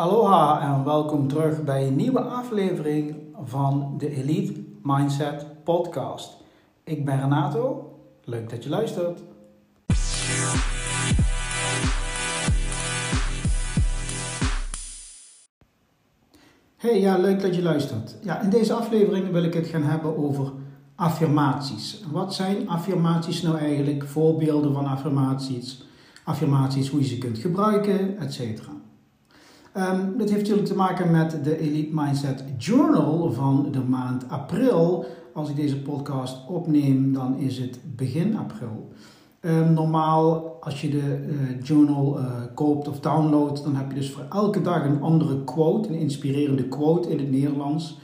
Aloha en welkom terug bij een nieuwe aflevering van de Elite Mindset Podcast. Ik ben Renato, leuk dat je luistert. Hey, ja, leuk dat je luistert. Ja, in deze aflevering wil ik het gaan hebben over affirmaties. Wat zijn affirmaties nou eigenlijk? Voorbeelden van affirmaties, affirmaties, hoe je ze kunt gebruiken, etc. Um, dit heeft natuurlijk te maken met de Elite Mindset Journal van de maand april. Als ik deze podcast opneem, dan is het begin april. Um, normaal, als je de uh, journal uh, koopt of downloadt, dan heb je dus voor elke dag een andere quote, een inspirerende quote in het Nederlands.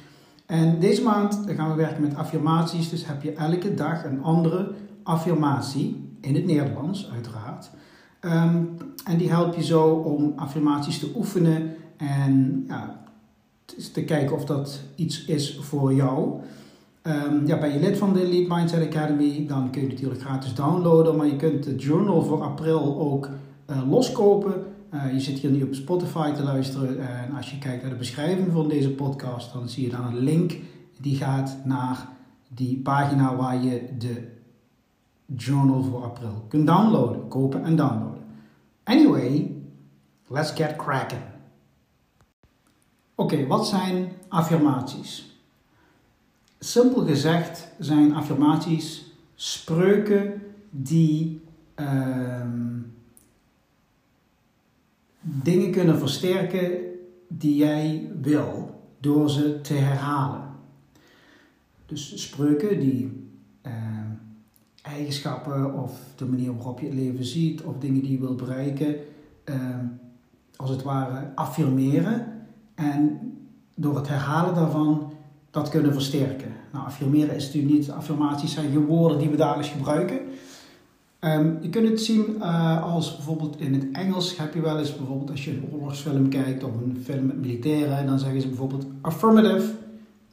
En deze maand gaan we werken met affirmaties, dus heb je elke dag een andere affirmatie in het Nederlands, uiteraard. Um, en die help je zo om affirmaties te oefenen en ja, te kijken of dat iets is voor jou. Um, ja, ben je lid van de Elite Mindset Academy, dan kun je natuurlijk gratis downloaden, maar je kunt de journal voor april ook uh, loskopen. Uh, je zit hier nu op Spotify te luisteren en als je kijkt naar de beschrijving van deze podcast, dan zie je dan een link die gaat naar die pagina waar je de journal voor april kunt downloaden, kopen en downloaden. Anyway, let's get cracking. Oké, wat zijn affirmaties? Simpel gezegd zijn affirmaties spreuken die uh, dingen kunnen versterken die jij wil door ze te herhalen. Dus spreuken die eigenschappen of de manier waarop je het leven ziet of dingen die je wilt bereiken, uh, als het ware affirmeren en door het herhalen daarvan dat kunnen versterken. Nou, affirmeren is natuurlijk niet, affirmaties zijn geen woorden die we dagelijks gebruiken. Um, je kunt het zien uh, als bijvoorbeeld in het Engels heb je wel eens bijvoorbeeld als je een oorlogsfilm kijkt of een film met militairen, dan zeggen ze bijvoorbeeld affirmative,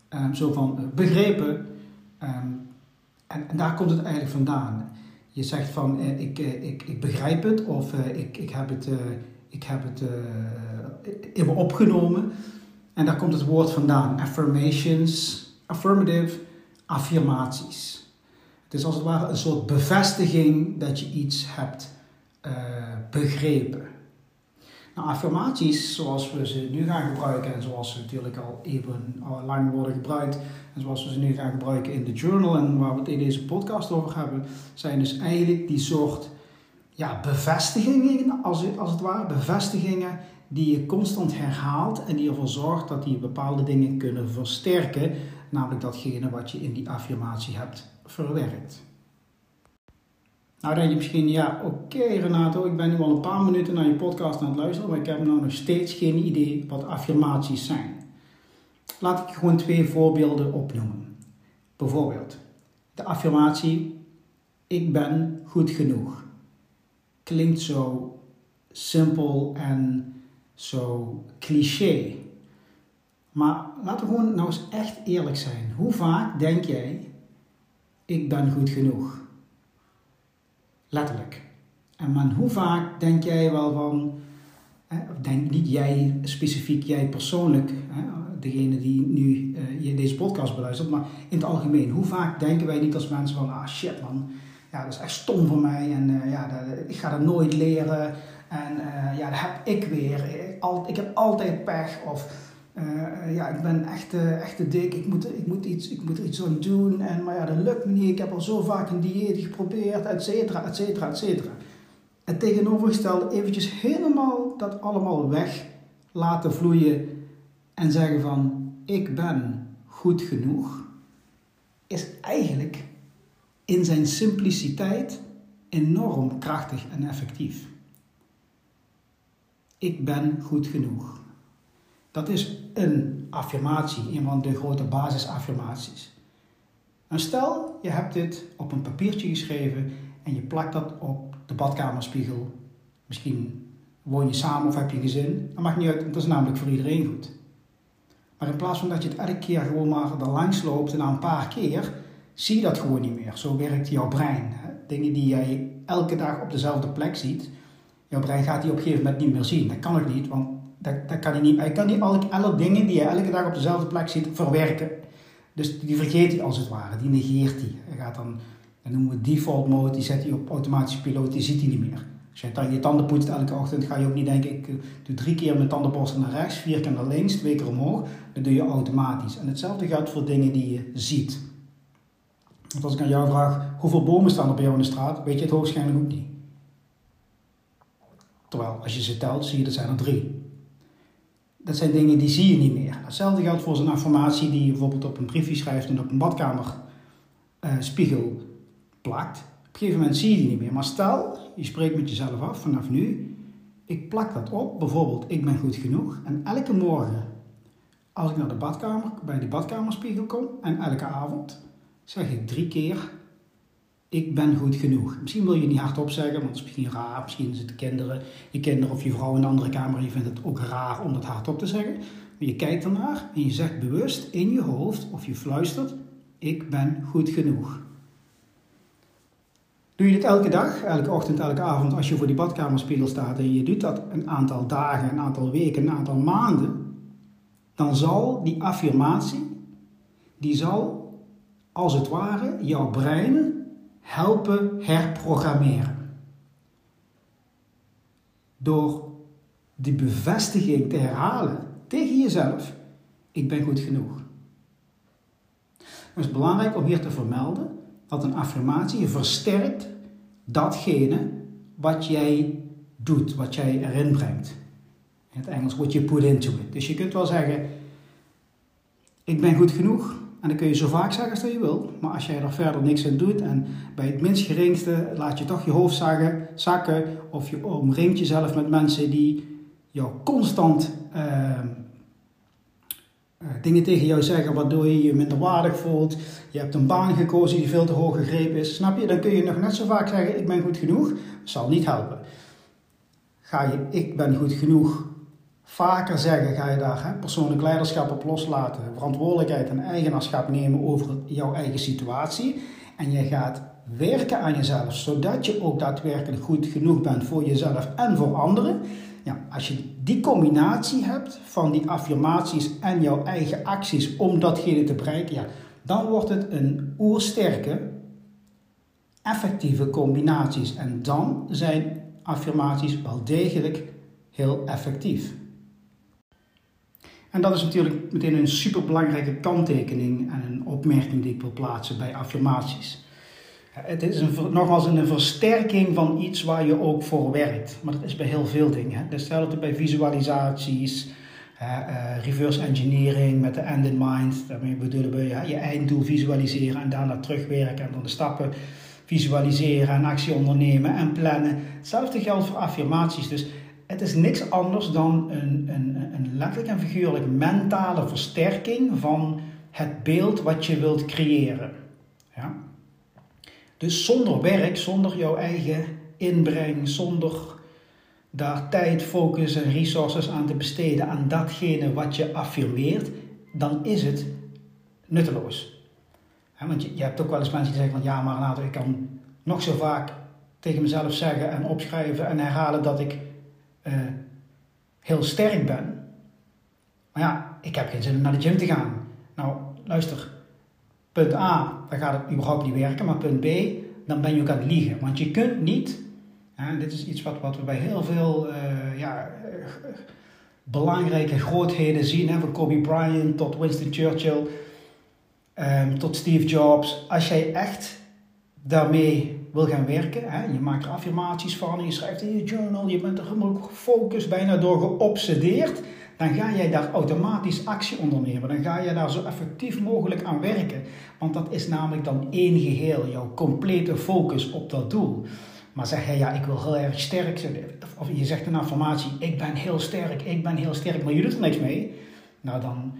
um, zo van begrepen. En, daar komt het eigenlijk vandaan. Je zegt van eh, ik, eh, ik, ik begrijp het of eh, ik, ik heb het, eh, ik heb het eh, in me opgenomen. En daar komt het woord vandaan. Affirmations, affirmative, affirmaties. Het is als het ware een soort bevestiging dat je iets hebt begrepen. Nou, affirmaties zoals we ze nu gaan gebruiken en zoals ze natuurlijk al even al lang worden gebruikt en zoals we ze nu gaan gebruiken in de journal en waar we het in deze podcast over hebben, zijn dus eigenlijk die soort ja, bevestigingen, als, als het ware, bevestigingen die je constant herhaalt en die ervoor zorgt dat die bepaalde dingen kunnen versterken, namelijk datgene wat je in die affirmatie hebt verwerkt. Nou denk je misschien, ja oké Renato, ik ben nu al een paar minuten naar je podcast aan het luisteren, maar ik heb nou nog steeds geen idee wat affirmaties zijn. Laat ik gewoon twee voorbeelden opnoemen. Bijvoorbeeld, de affirmatie, ik ben goed genoeg. Klinkt zo simpel en zo cliché. Maar laten we gewoon nou eens echt eerlijk zijn. Hoe vaak denk jij, ik ben goed genoeg? Letterlijk. En man, hoe vaak denk jij wel van, denk niet jij specifiek, jij persoonlijk, degene die nu uh, deze podcast beluistert, maar in het algemeen, hoe vaak denken wij niet als mensen van, ah shit man, ja, dat is echt stom voor mij en uh, ja, dat, ik ga dat nooit leren en uh, ja, dat heb ik weer, al, ik heb altijd pech of ja, ik ben echt, echt te dik, ik moet, ik, moet iets, ik moet er iets aan doen en maar ja, dat lukt me niet, ik heb al zo vaak een dieet geprobeerd, et cetera, et cetera, et cetera. Het tegenovergestelde eventjes helemaal dat allemaal weg laten vloeien en zeggen van ik ben goed genoeg, is eigenlijk in zijn simpliciteit enorm krachtig en effectief. Ik ben goed genoeg. Dat is een affirmatie, een van de grote basisaffirmaties. En stel, je hebt dit op een papiertje geschreven en je plakt dat op de badkamerspiegel. Misschien woon je samen of heb je gezin. Dat maakt niet uit, dat is namelijk voor iedereen goed. Maar in plaats van dat je het elke keer gewoon maar er langs loopt en na een paar keer, zie je dat gewoon niet meer. Zo werkt jouw brein. Dingen die jij elke dag op dezelfde plek ziet, jouw brein gaat die op een gegeven moment niet meer zien. Dat kan ook niet, want kan niet. Hij kan niet alle, alle dingen die je elke dag op dezelfde plek ziet verwerken. Dus die vergeet hij als het ware, die negeert hij. Hij gaat dan, dan noemen we default mode, die zet hij op automatische piloot, die ziet hij niet meer. Als je je tanden poetst elke ochtend, ga je ook niet denken, ik eh, doe drie keer mijn tandenborstel naar rechts, vier keer naar links, twee keer omhoog. Dat doe je automatisch. En hetzelfde geldt voor dingen die je ziet. Want als ik aan jou vraag, hoeveel bomen staan er bij jou in de straat, weet je het hoogstwaarschijnlijk ook niet. Terwijl, als je ze telt, zie je dat zijn er drie. Dat zijn dingen die zie je niet meer. Hetzelfde geldt voor zo'n informatie die je bijvoorbeeld op een briefje schrijft en op een badkamerspiegel uh, plakt. Op een gegeven moment zie je die niet meer. Maar stel, je spreekt met jezelf af vanaf nu. Ik plak dat op, bijvoorbeeld ik ben goed genoeg. En elke morgen, als ik naar de badkamer, bij die badkamerspiegel kom, en elke avond, zeg ik drie keer ik ben goed genoeg. Misschien wil je niet hardop zeggen, want het is misschien raar. Misschien zitten kinderen, je kinderen of je vrouw in een andere kamer je vindt het ook raar om dat hardop te zeggen. Maar je kijkt ernaar en je zegt bewust in je hoofd of je fluistert, ik ben goed genoeg. Doe je dit elke dag, elke ochtend, elke avond, als je voor die badkamerspiegel staat en je doet dat een aantal dagen, een aantal weken, een aantal maanden, dan zal die affirmatie, die zal als het ware jouw brein helpen herprogrammeren. Door die bevestiging te herhalen tegen jezelf: ik ben goed genoeg. Het is belangrijk om hier te vermelden dat een affirmatie versterkt datgene wat jij doet, wat jij erin brengt. In het Engels, what you put into it. Dus je kunt wel zeggen: ik ben goed genoeg, en dat kun je zo vaak zeggen als je wil. Maar als jij er verder niks aan doet en bij het minst geringste laat je toch je hoofd zakken. Of je omringt jezelf met mensen die jou constant ehm, eh, dingen tegen jou zeggen waardoor je je minder waardig voelt. Je hebt een baan gekozen die veel te hoog gegrepen is. Snap je? Dan kun je nog net zo vaak zeggen ik ben goed genoeg. Zal niet helpen. Ga je ik ben goed genoeg vaker zeggen, ga je daar hè, persoonlijk leiderschap op loslaten, verantwoordelijkheid en eigenaarschap nemen over jouw eigen situatie. En je gaat werken aan jezelf, zodat je ook daadwerkelijk goed genoeg bent voor jezelf en voor anderen. Ja, als je die combinatie hebt van die affirmaties en jouw eigen acties om datgene te bereiken, ja, dan wordt het een oersterke, effectieve combinaties. En dan zijn affirmaties wel degelijk heel effectief. En dat is natuurlijk meteen een superbelangrijke kanttekening en een opmerking die ik wil plaatsen bij affirmaties. Het is nogmaals een versterking van iets waar je ook voor werkt. Maar dat is bij heel veel dingen. Hetzelfde bij visualisaties, uh, reverse engineering met de end in mind. Daarmee bedoelen we je einddoel visualiseren en daarna terugwerken en dan de stappen visualiseren en actie ondernemen en plannen. Hetzelfde geldt voor affirmaties. Dus het is niks anders dan een, een, een letterlijk en figuurlijk mentale versterking van het beeld wat je wilt creëren. Ja? Dus zonder werk, zonder jouw eigen inbreng, zonder daar tijd, focus en resources aan te besteden aan datgene wat je affirmeert, dan is het nutteloos. want je, je, hebt ook wel eens mensen die zeggen van ja, maar Renato, ik kan nog zo vaak tegen mezelf zeggen en opschrijven en herhalen dat ik uh, heel sterk ben. Maar ja, ik heb geen zin om naar de gym te gaan. Nou, luister. Punt A, dan gaat het überhaupt niet werken. Maar punt B, dan ben je ook aan het liegen. Want je kunt niet, hè, dit is iets wat, wat we bij heel veel uh, ja, belangrijke grootheden zien. Hè, van Kobe Bryant tot Winston Churchill, um, tot Steve Jobs. Als jij echt daarmee wil gaan werken, hè, je maakt er affirmaties van, je schrijft in je journal, je bent er helemaal gefocust, bijna door geobsedeerd, dan ga jij daar automatisch actie ondernemen. Dan ga je daar zo effectief mogelijk aan werken. Want dat is namelijk dan één geheel, jouw complete focus op dat doel. Maar zeg je, ja, ik wil heel erg sterk zijn. Of je zegt een affirmatie, ik ben heel sterk, ik ben heel sterk, maar je doet er niks mee. Nou, dan,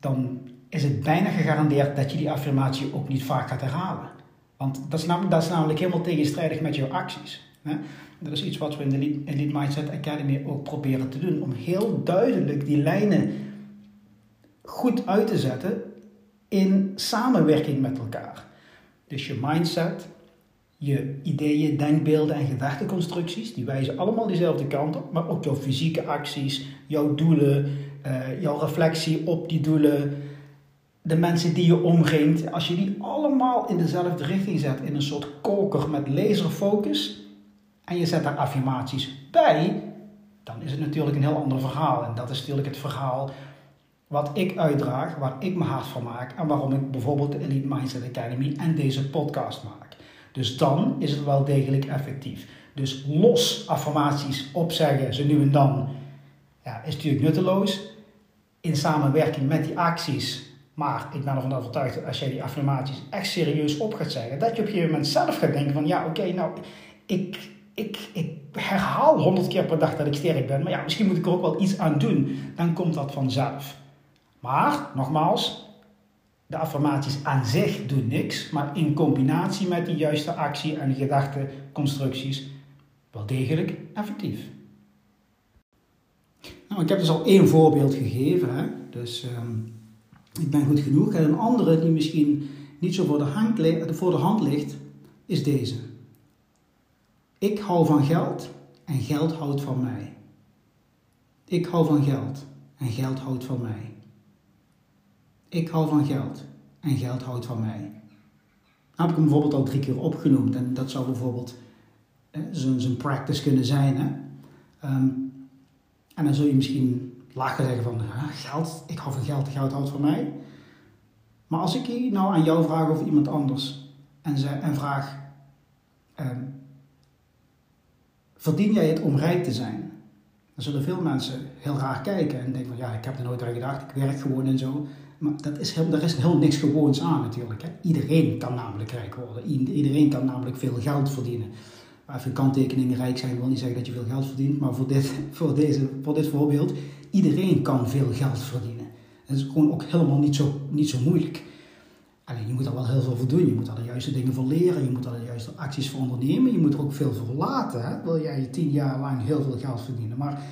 dan is het bijna gegarandeerd dat je die affirmatie ook niet vaak gaat herhalen. Want dat is, namelijk, dat is namelijk helemaal tegenstrijdig met jouw acties. Hè? Dat is iets wat we in de Elite Mindset Academy ook proberen te doen. Om heel duidelijk die lijnen goed uit te zetten in samenwerking met elkaar. Dus je mindset, je ideeën, denkbeelden en gedachteconstructies, die wijzen allemaal dezelfde kant op, maar ook jouw fysieke acties, jouw doelen, uh, jouw reflectie op die doelen, de mensen die je omringt, als je die allemaal in dezelfde richting zet, in een soort koker met laserfocus, en je zet daar affirmaties bij, dan is het natuurlijk een heel ander verhaal. En dat is natuurlijk het verhaal wat ik uitdraag, waar ik me hard van maak en waarom ik bijvoorbeeld de Elite Mindset Academy en deze podcast maak. Dus dan is het wel degelijk effectief. Dus los affirmaties opzeggen, ze nu en dan, ja, is natuurlijk nutteloos. In samenwerking met die acties. Maar ik ben ervan overtuigd dat als jij die affirmaties echt serieus op gaat zeggen, dat je op een gegeven moment zelf gaat denken van ja, oké, nou, ik, ik, ik herhaal honderd keer per dag dat ik sterk ben, maar ja, misschien moet ik er ook wel iets aan doen. Dan komt dat vanzelf. Maar, nogmaals, de affirmaties aan zich doen niks, maar in combinatie met de juiste actie en gedachteconstructies wel degelijk effectief. Nou, ik heb dus al één voorbeeld gegeven, hè? dus ehm, ik ben goed genoeg. En een andere die misschien niet zo voor de, hand, voor de hand ligt, is deze. Ik hou van geld en geld houdt van mij. Ik hou van geld en geld houdt van mij. Ik hou van geld en geld houdt van mij. Nou heb ik hem bijvoorbeeld al drie keer opgenoemd en dat zou bijvoorbeeld eh, zijn practice kunnen zijn. Hè? Ehm, en dan zul je misschien lachen zeggen van geld, ik hou van geld, geld houdt van mij. Maar als ik nou aan jou vraag of iemand anders en, ze, en vraag, ehm, verdien jij het om rijk te zijn? Dan zullen veel mensen heel raar kijken en denken van ja, ik heb er nooit aan gedacht, ik werk gewoon en zo. Maar dat is heel, er is heel niks gewoons aan natuurlijk. Hè. Iedereen kan namelijk rijk worden. Iedereen kan namelijk veel geld verdienen. Even kanttekeningen rijk zijn wil niet zeggen dat je veel geld verdient. Maar voor dit, voor deze, voor dit voorbeeld, iedereen kan veel geld verdienen. Het is gewoon ook helemaal niet zo, niet zo moeilijk. Alleen je moet er wel heel veel voor doen. Je moet er de juiste dingen voor leren. Je moet er de juiste acties voor ondernemen. Je moet er ook veel voor laten. Wil jij tien jaar lang heel veel geld verdienen. Maar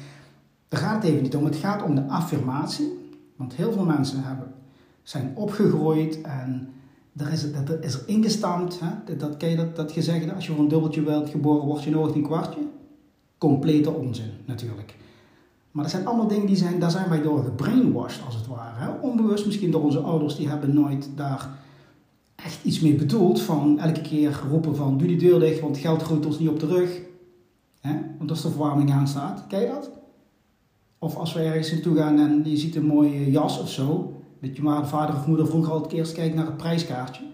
daar gaat het even niet om. Het gaat om de affirmatie. Want heel veel mensen hebben zijn opgegroeid en er is, dat is er ingestampt. Hè? Dat, ken je dat, dat gezegde, als je voor een dubbeltje wilt geboren, word je nooit een kwartje? Complete onzin, natuurlijk. Maar dat zijn allemaal dingen die zijn, daar zijn wij door gebrainwashed, als het ware. Onbewust misschien door onze ouders, die hebben nooit daar echt iets mee bedoeld. Van elke keer roepen van, doe die deur dicht, want geld groeit ons niet op de rug. Hè? Want als de verwarming aanstaat, ken je dat? Of als we ergens naartoe gaan en je ziet een mooie jas of zo, dat je maar vader of moeder vroeger altijd eerst kijkt naar het prijskaartje.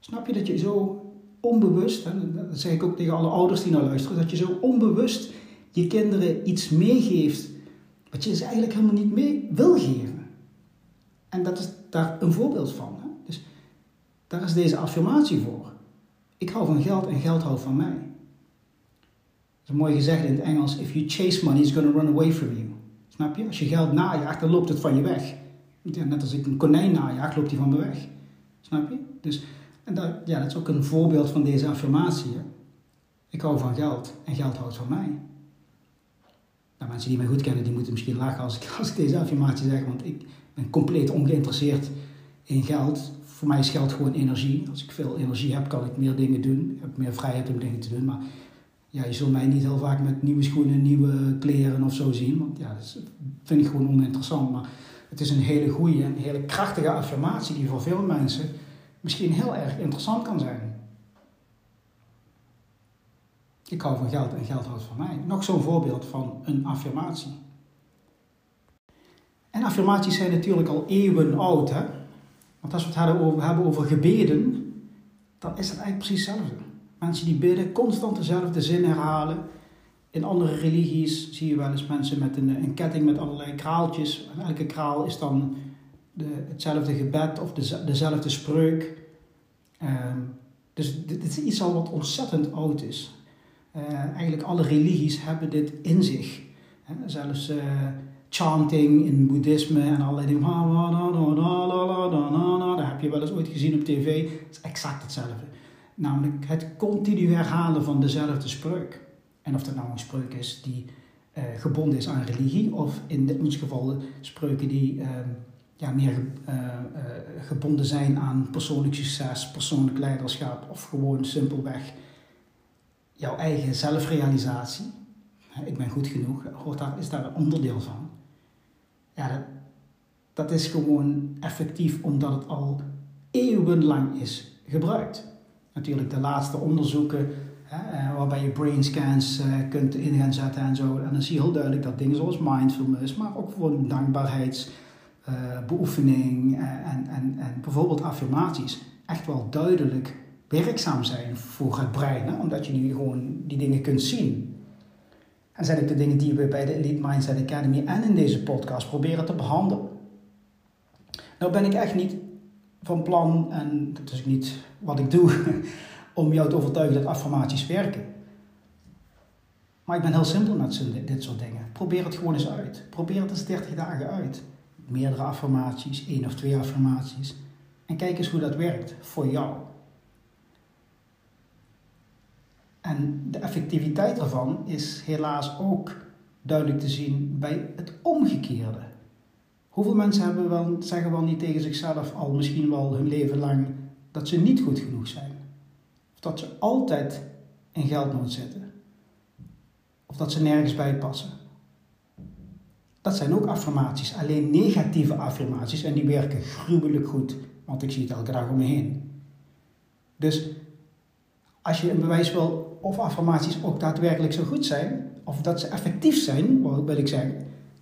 Snap je dat je zo onbewust, en dat zeg ik ook tegen alle ouders die naar luisteren, dat je zo onbewust je kinderen iets meegeeft wat je ze eigenlijk helemaal niet mee wil geven. En dat is daar een voorbeeld van. Hè? Dus daar is deze affirmatie voor. Ik hou van geld en geld houdt van mij. Dat is een mooi gezegd in het Engels: If you chase money, it's going to run away from you. Snap je? Als je geld najaagt, dan loopt het van je weg. Net als ik een konijn najaag, loopt hij van me weg. Snap je? Dus en dat, ja, dat is ook een voorbeeld van deze affirmatie. Hè? Ik hou van geld en geld houdt van mij. Nou, mensen die mij goed kennen, die moeten misschien lachen als ik, als ik deze affirmatie zeg, want ik ben compleet ongeïnteresseerd in geld. Voor mij is geld gewoon energie. Als ik veel energie heb, kan ik meer dingen doen. Ik heb meer vrijheid om dingen te doen. Maar ja, je zult mij niet heel vaak met nieuwe schoenen, nieuwe kleren of zo zien. Want ja, dat vind ik gewoon oninteressant. Maar het is een hele goede en hele krachtige affirmatie die voor veel mensen misschien heel erg interessant kan zijn. Ik hou van geld en geld houdt van mij. Nog zo'n voorbeeld van een affirmatie. En affirmaties zijn natuurlijk al eeuwen oud. Hè? Want als we het hebben over gebeden, dan is het eigenlijk precies hetzelfde. Mensen die bidden, constant dezelfde zin herhalen in andere religies zie je wel eens mensen met een, een ketting met allerlei kraaltjes. En elke kraal is dan de, hetzelfde gebed of de, dezelfde spreuk. Uh, dus dit, is iets al wat ontzettend oud is. Uh, eigenlijk alle religies hebben dit in zich. Zelfs uh, chanting in boeddhisme en allerlei dingen. Dat heb je wel eens ooit gezien op tv. Is exact hetzelfde. Namelijk het continu herhalen van dezelfde spreuk. En of dat nou een spreuk is die uh, gebonden is aan religie, of in ons geval spreuken die uh, ja, meer gebonden zijn aan persoonlijk succes, persoonlijk leiderschap, of gewoon simpelweg jouw eigen zelfrealisatie. Ik ben goed genoeg, hoort daar, is daar een onderdeel van. Ja, dat, dat is gewoon effectief omdat het al eeuwenlang is gebruikt. Natuurlijk de laatste onderzoeken hè, waarbij je brain scans kunt in zetten en zo. En dan zie je heel duidelijk dat dingen zoals mindfulness, maar ook gewoon dankbaarheidsbeoefening en, en, en bijvoorbeeld affirmaties echt wel duidelijk werkzaam zijn voor het brein. Omdat je nu gewoon die dingen kunt zien. En zijn ook de dingen die we bij de Elite Mindset Academy en in deze podcast proberen te behandelen. Nou ben ik echt niet van plan, en dat is niet wat ik doe, om jou te overtuigen dat affirmaties werken. Maar ik ben heel simpel met dit soort dingen. Probeer het gewoon eens uit. Probeer het eens 30 dagen uit. Meerdere affirmaties, één of twee affirmaties. En kijk eens hoe dat werkt voor jou. En de effectiviteit daarvan is helaas ook duidelijk te zien bij het omgekeerde. Hoeveel mensen hebben wel, zeggen wel niet tegen zichzelf al misschien wel hun leven lang dat ze niet goed genoeg zijn? Of dat ze altijd in geldnood zitten? Of dat ze nergens bij passen? Dat zijn ook affirmaties, alleen negatieve affirmaties en die werken gruwelijk goed, want ik zie het elke dag om me heen. Dus als je een bewijs wil of affirmaties ook daadwerkelijk zo goed zijn, of dat ze effectief zijn, wil ik zeggen,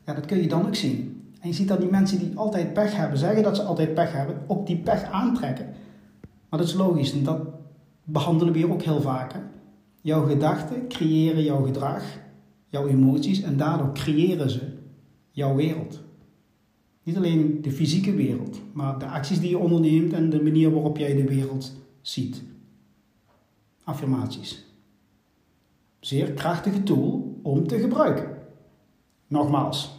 ja, dat kun je dan ook zien. En je ziet dat die mensen die altijd pech hebben, zeggen dat ze altijd pech hebben, ook die pech aantrekken. Maar dat is logisch en dat behandelen we hier ook heel vaak. Jouw gedachten creëren jouw gedrag, jouw emoties en daardoor creëren ze jouw wereld. Niet alleen de fysieke wereld, maar de acties die je onderneemt en de manier waarop jij de wereld ziet affirmaties. Zeer krachtige tool om te gebruiken. Nogmaals,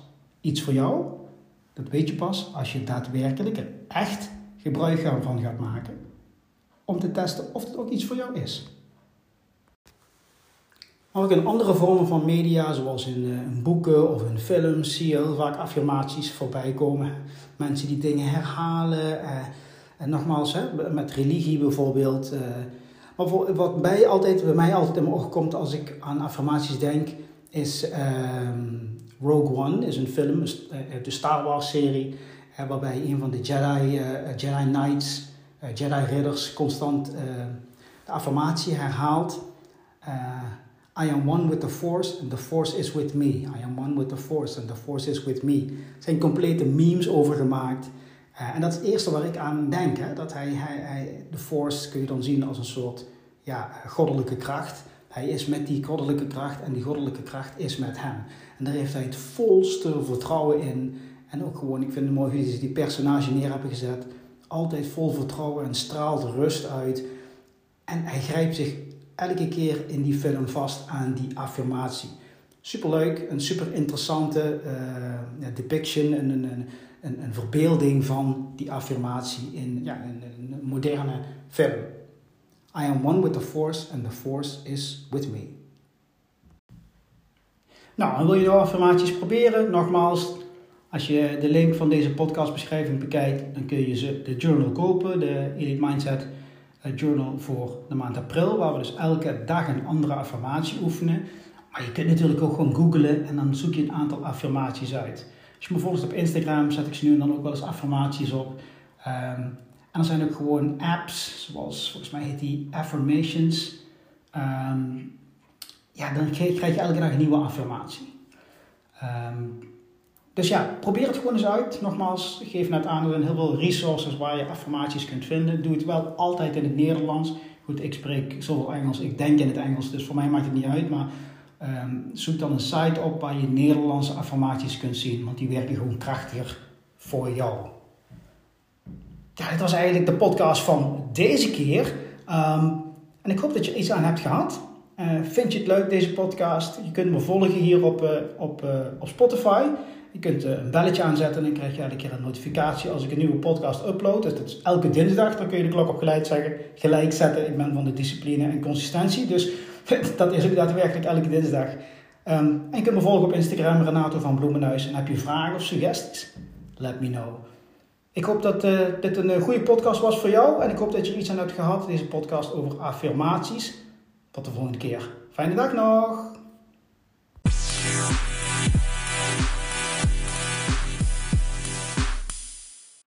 iets voor jou, dat weet je pas als je daadwerkelijk er echt gebruik van gaat maken. Om te testen of het ook iets voor jou is. Ook in andere vormen van media, zoals in, uh, in, boeken of in films, zie je heel vaak affirmaties voorbij komen. Mensen die dingen herhalen. Uh, en nogmaals, hè, met religie bijvoorbeeld. Uh, maar wat bij, altijd, bij mij altijd in mijn ogen komt als ik aan affirmaties denk, is um, Rogue One, is een film, eh, de Star Wars serie, waarbij een van de Jedi, uh, Jedi Knights, Jedi Ridders, constant de affirmatie herhaalt. I am one with the Force and the Force is with me. I am one with the Force and the Force is with me. Er zijn complete memes over gemaakt. Uh, en dat is het eerste waar ik aan denk. Hè? Dat hij, hij, hij, de Force kun je dan zien als een soort ja, goddelijke kracht. Hij is met die goddelijke kracht en die goddelijke kracht is met hem. En daar heeft hij het volste vertrouwen in. En ook gewoon, ik vind het mooi hoe ze die personage neer hebben gezet. Altijd vol vertrouwen en straalt rust uit. En hij grijpt zich elke keer in die film vast aan die affirmatie. Superleuk, een super interessante uh, depiction, een, een, een, een verbeelding van die affirmatie in ja, een, een moderne film. I am one with the force and the force is with me. Nou, en wil je nou affirmaties proberen? Nogmaals, als je de link van deze podcastbeschrijving bekijkt, dan kun je ze de journal kopen, de Elite Mindset eh, Journal voor de maand april, waar we dus elke dag een andere affirmatie oefenen. Maar je kunt natuurlijk ook gewoon googlen en dan zoek je een aantal affirmaties uit. Als je me op Instagram, zet ik ze nu en dan ook wel eens affirmaties op. Um, en er zijn ook gewoon apps, zoals volgens mij heet die Affirmations. Um, ja, dan krijg je elke dag een nieuwe affirmatie. Um, dus ja, probeer het gewoon eens uit. Nogmaals, geef net aan, er zijn heel veel resources waar je affirmaties kunt vinden. Doe het wel altijd in het Nederlands. Goed, ik spreek zoveel Engels, ik denk in het Engels, dus voor mij maakt het niet uit. Maar Um, zoek dan een site op waar je Nederlandse affirmaties kunt zien, want die werken gewoon krachtiger voor jou. Ja, dit was eigenlijk de podcast van deze keer. Um, en ik hoop dat je iets aan hebt gehad. Uh, vind je het leuk, deze podcast? Je kunt me volgen hier op, uh, op, uh, op Spotify. Je kunt een belletje aanzetten en dan krijg je elke keer een notificatie als ik een nieuwe podcast upload. Dat is elke dinsdag. Dan kun je de klok op gelijk, zeggen, gelijk zetten. Ik ben van de discipline en consistentie. Dus dat is ook daadwerkelijk elke dinsdag. Um, en je kunt me volgen op Instagram, Renato van Bloemenhuis. En heb je vragen of suggesties? Let me know. Ik hoop dat uh, dit een uh, goede podcast was voor jou. En ik hoop dat je iets aan hebt gehad. Deze podcast over affirmaties. Tot de volgende keer. Fijne dag nog!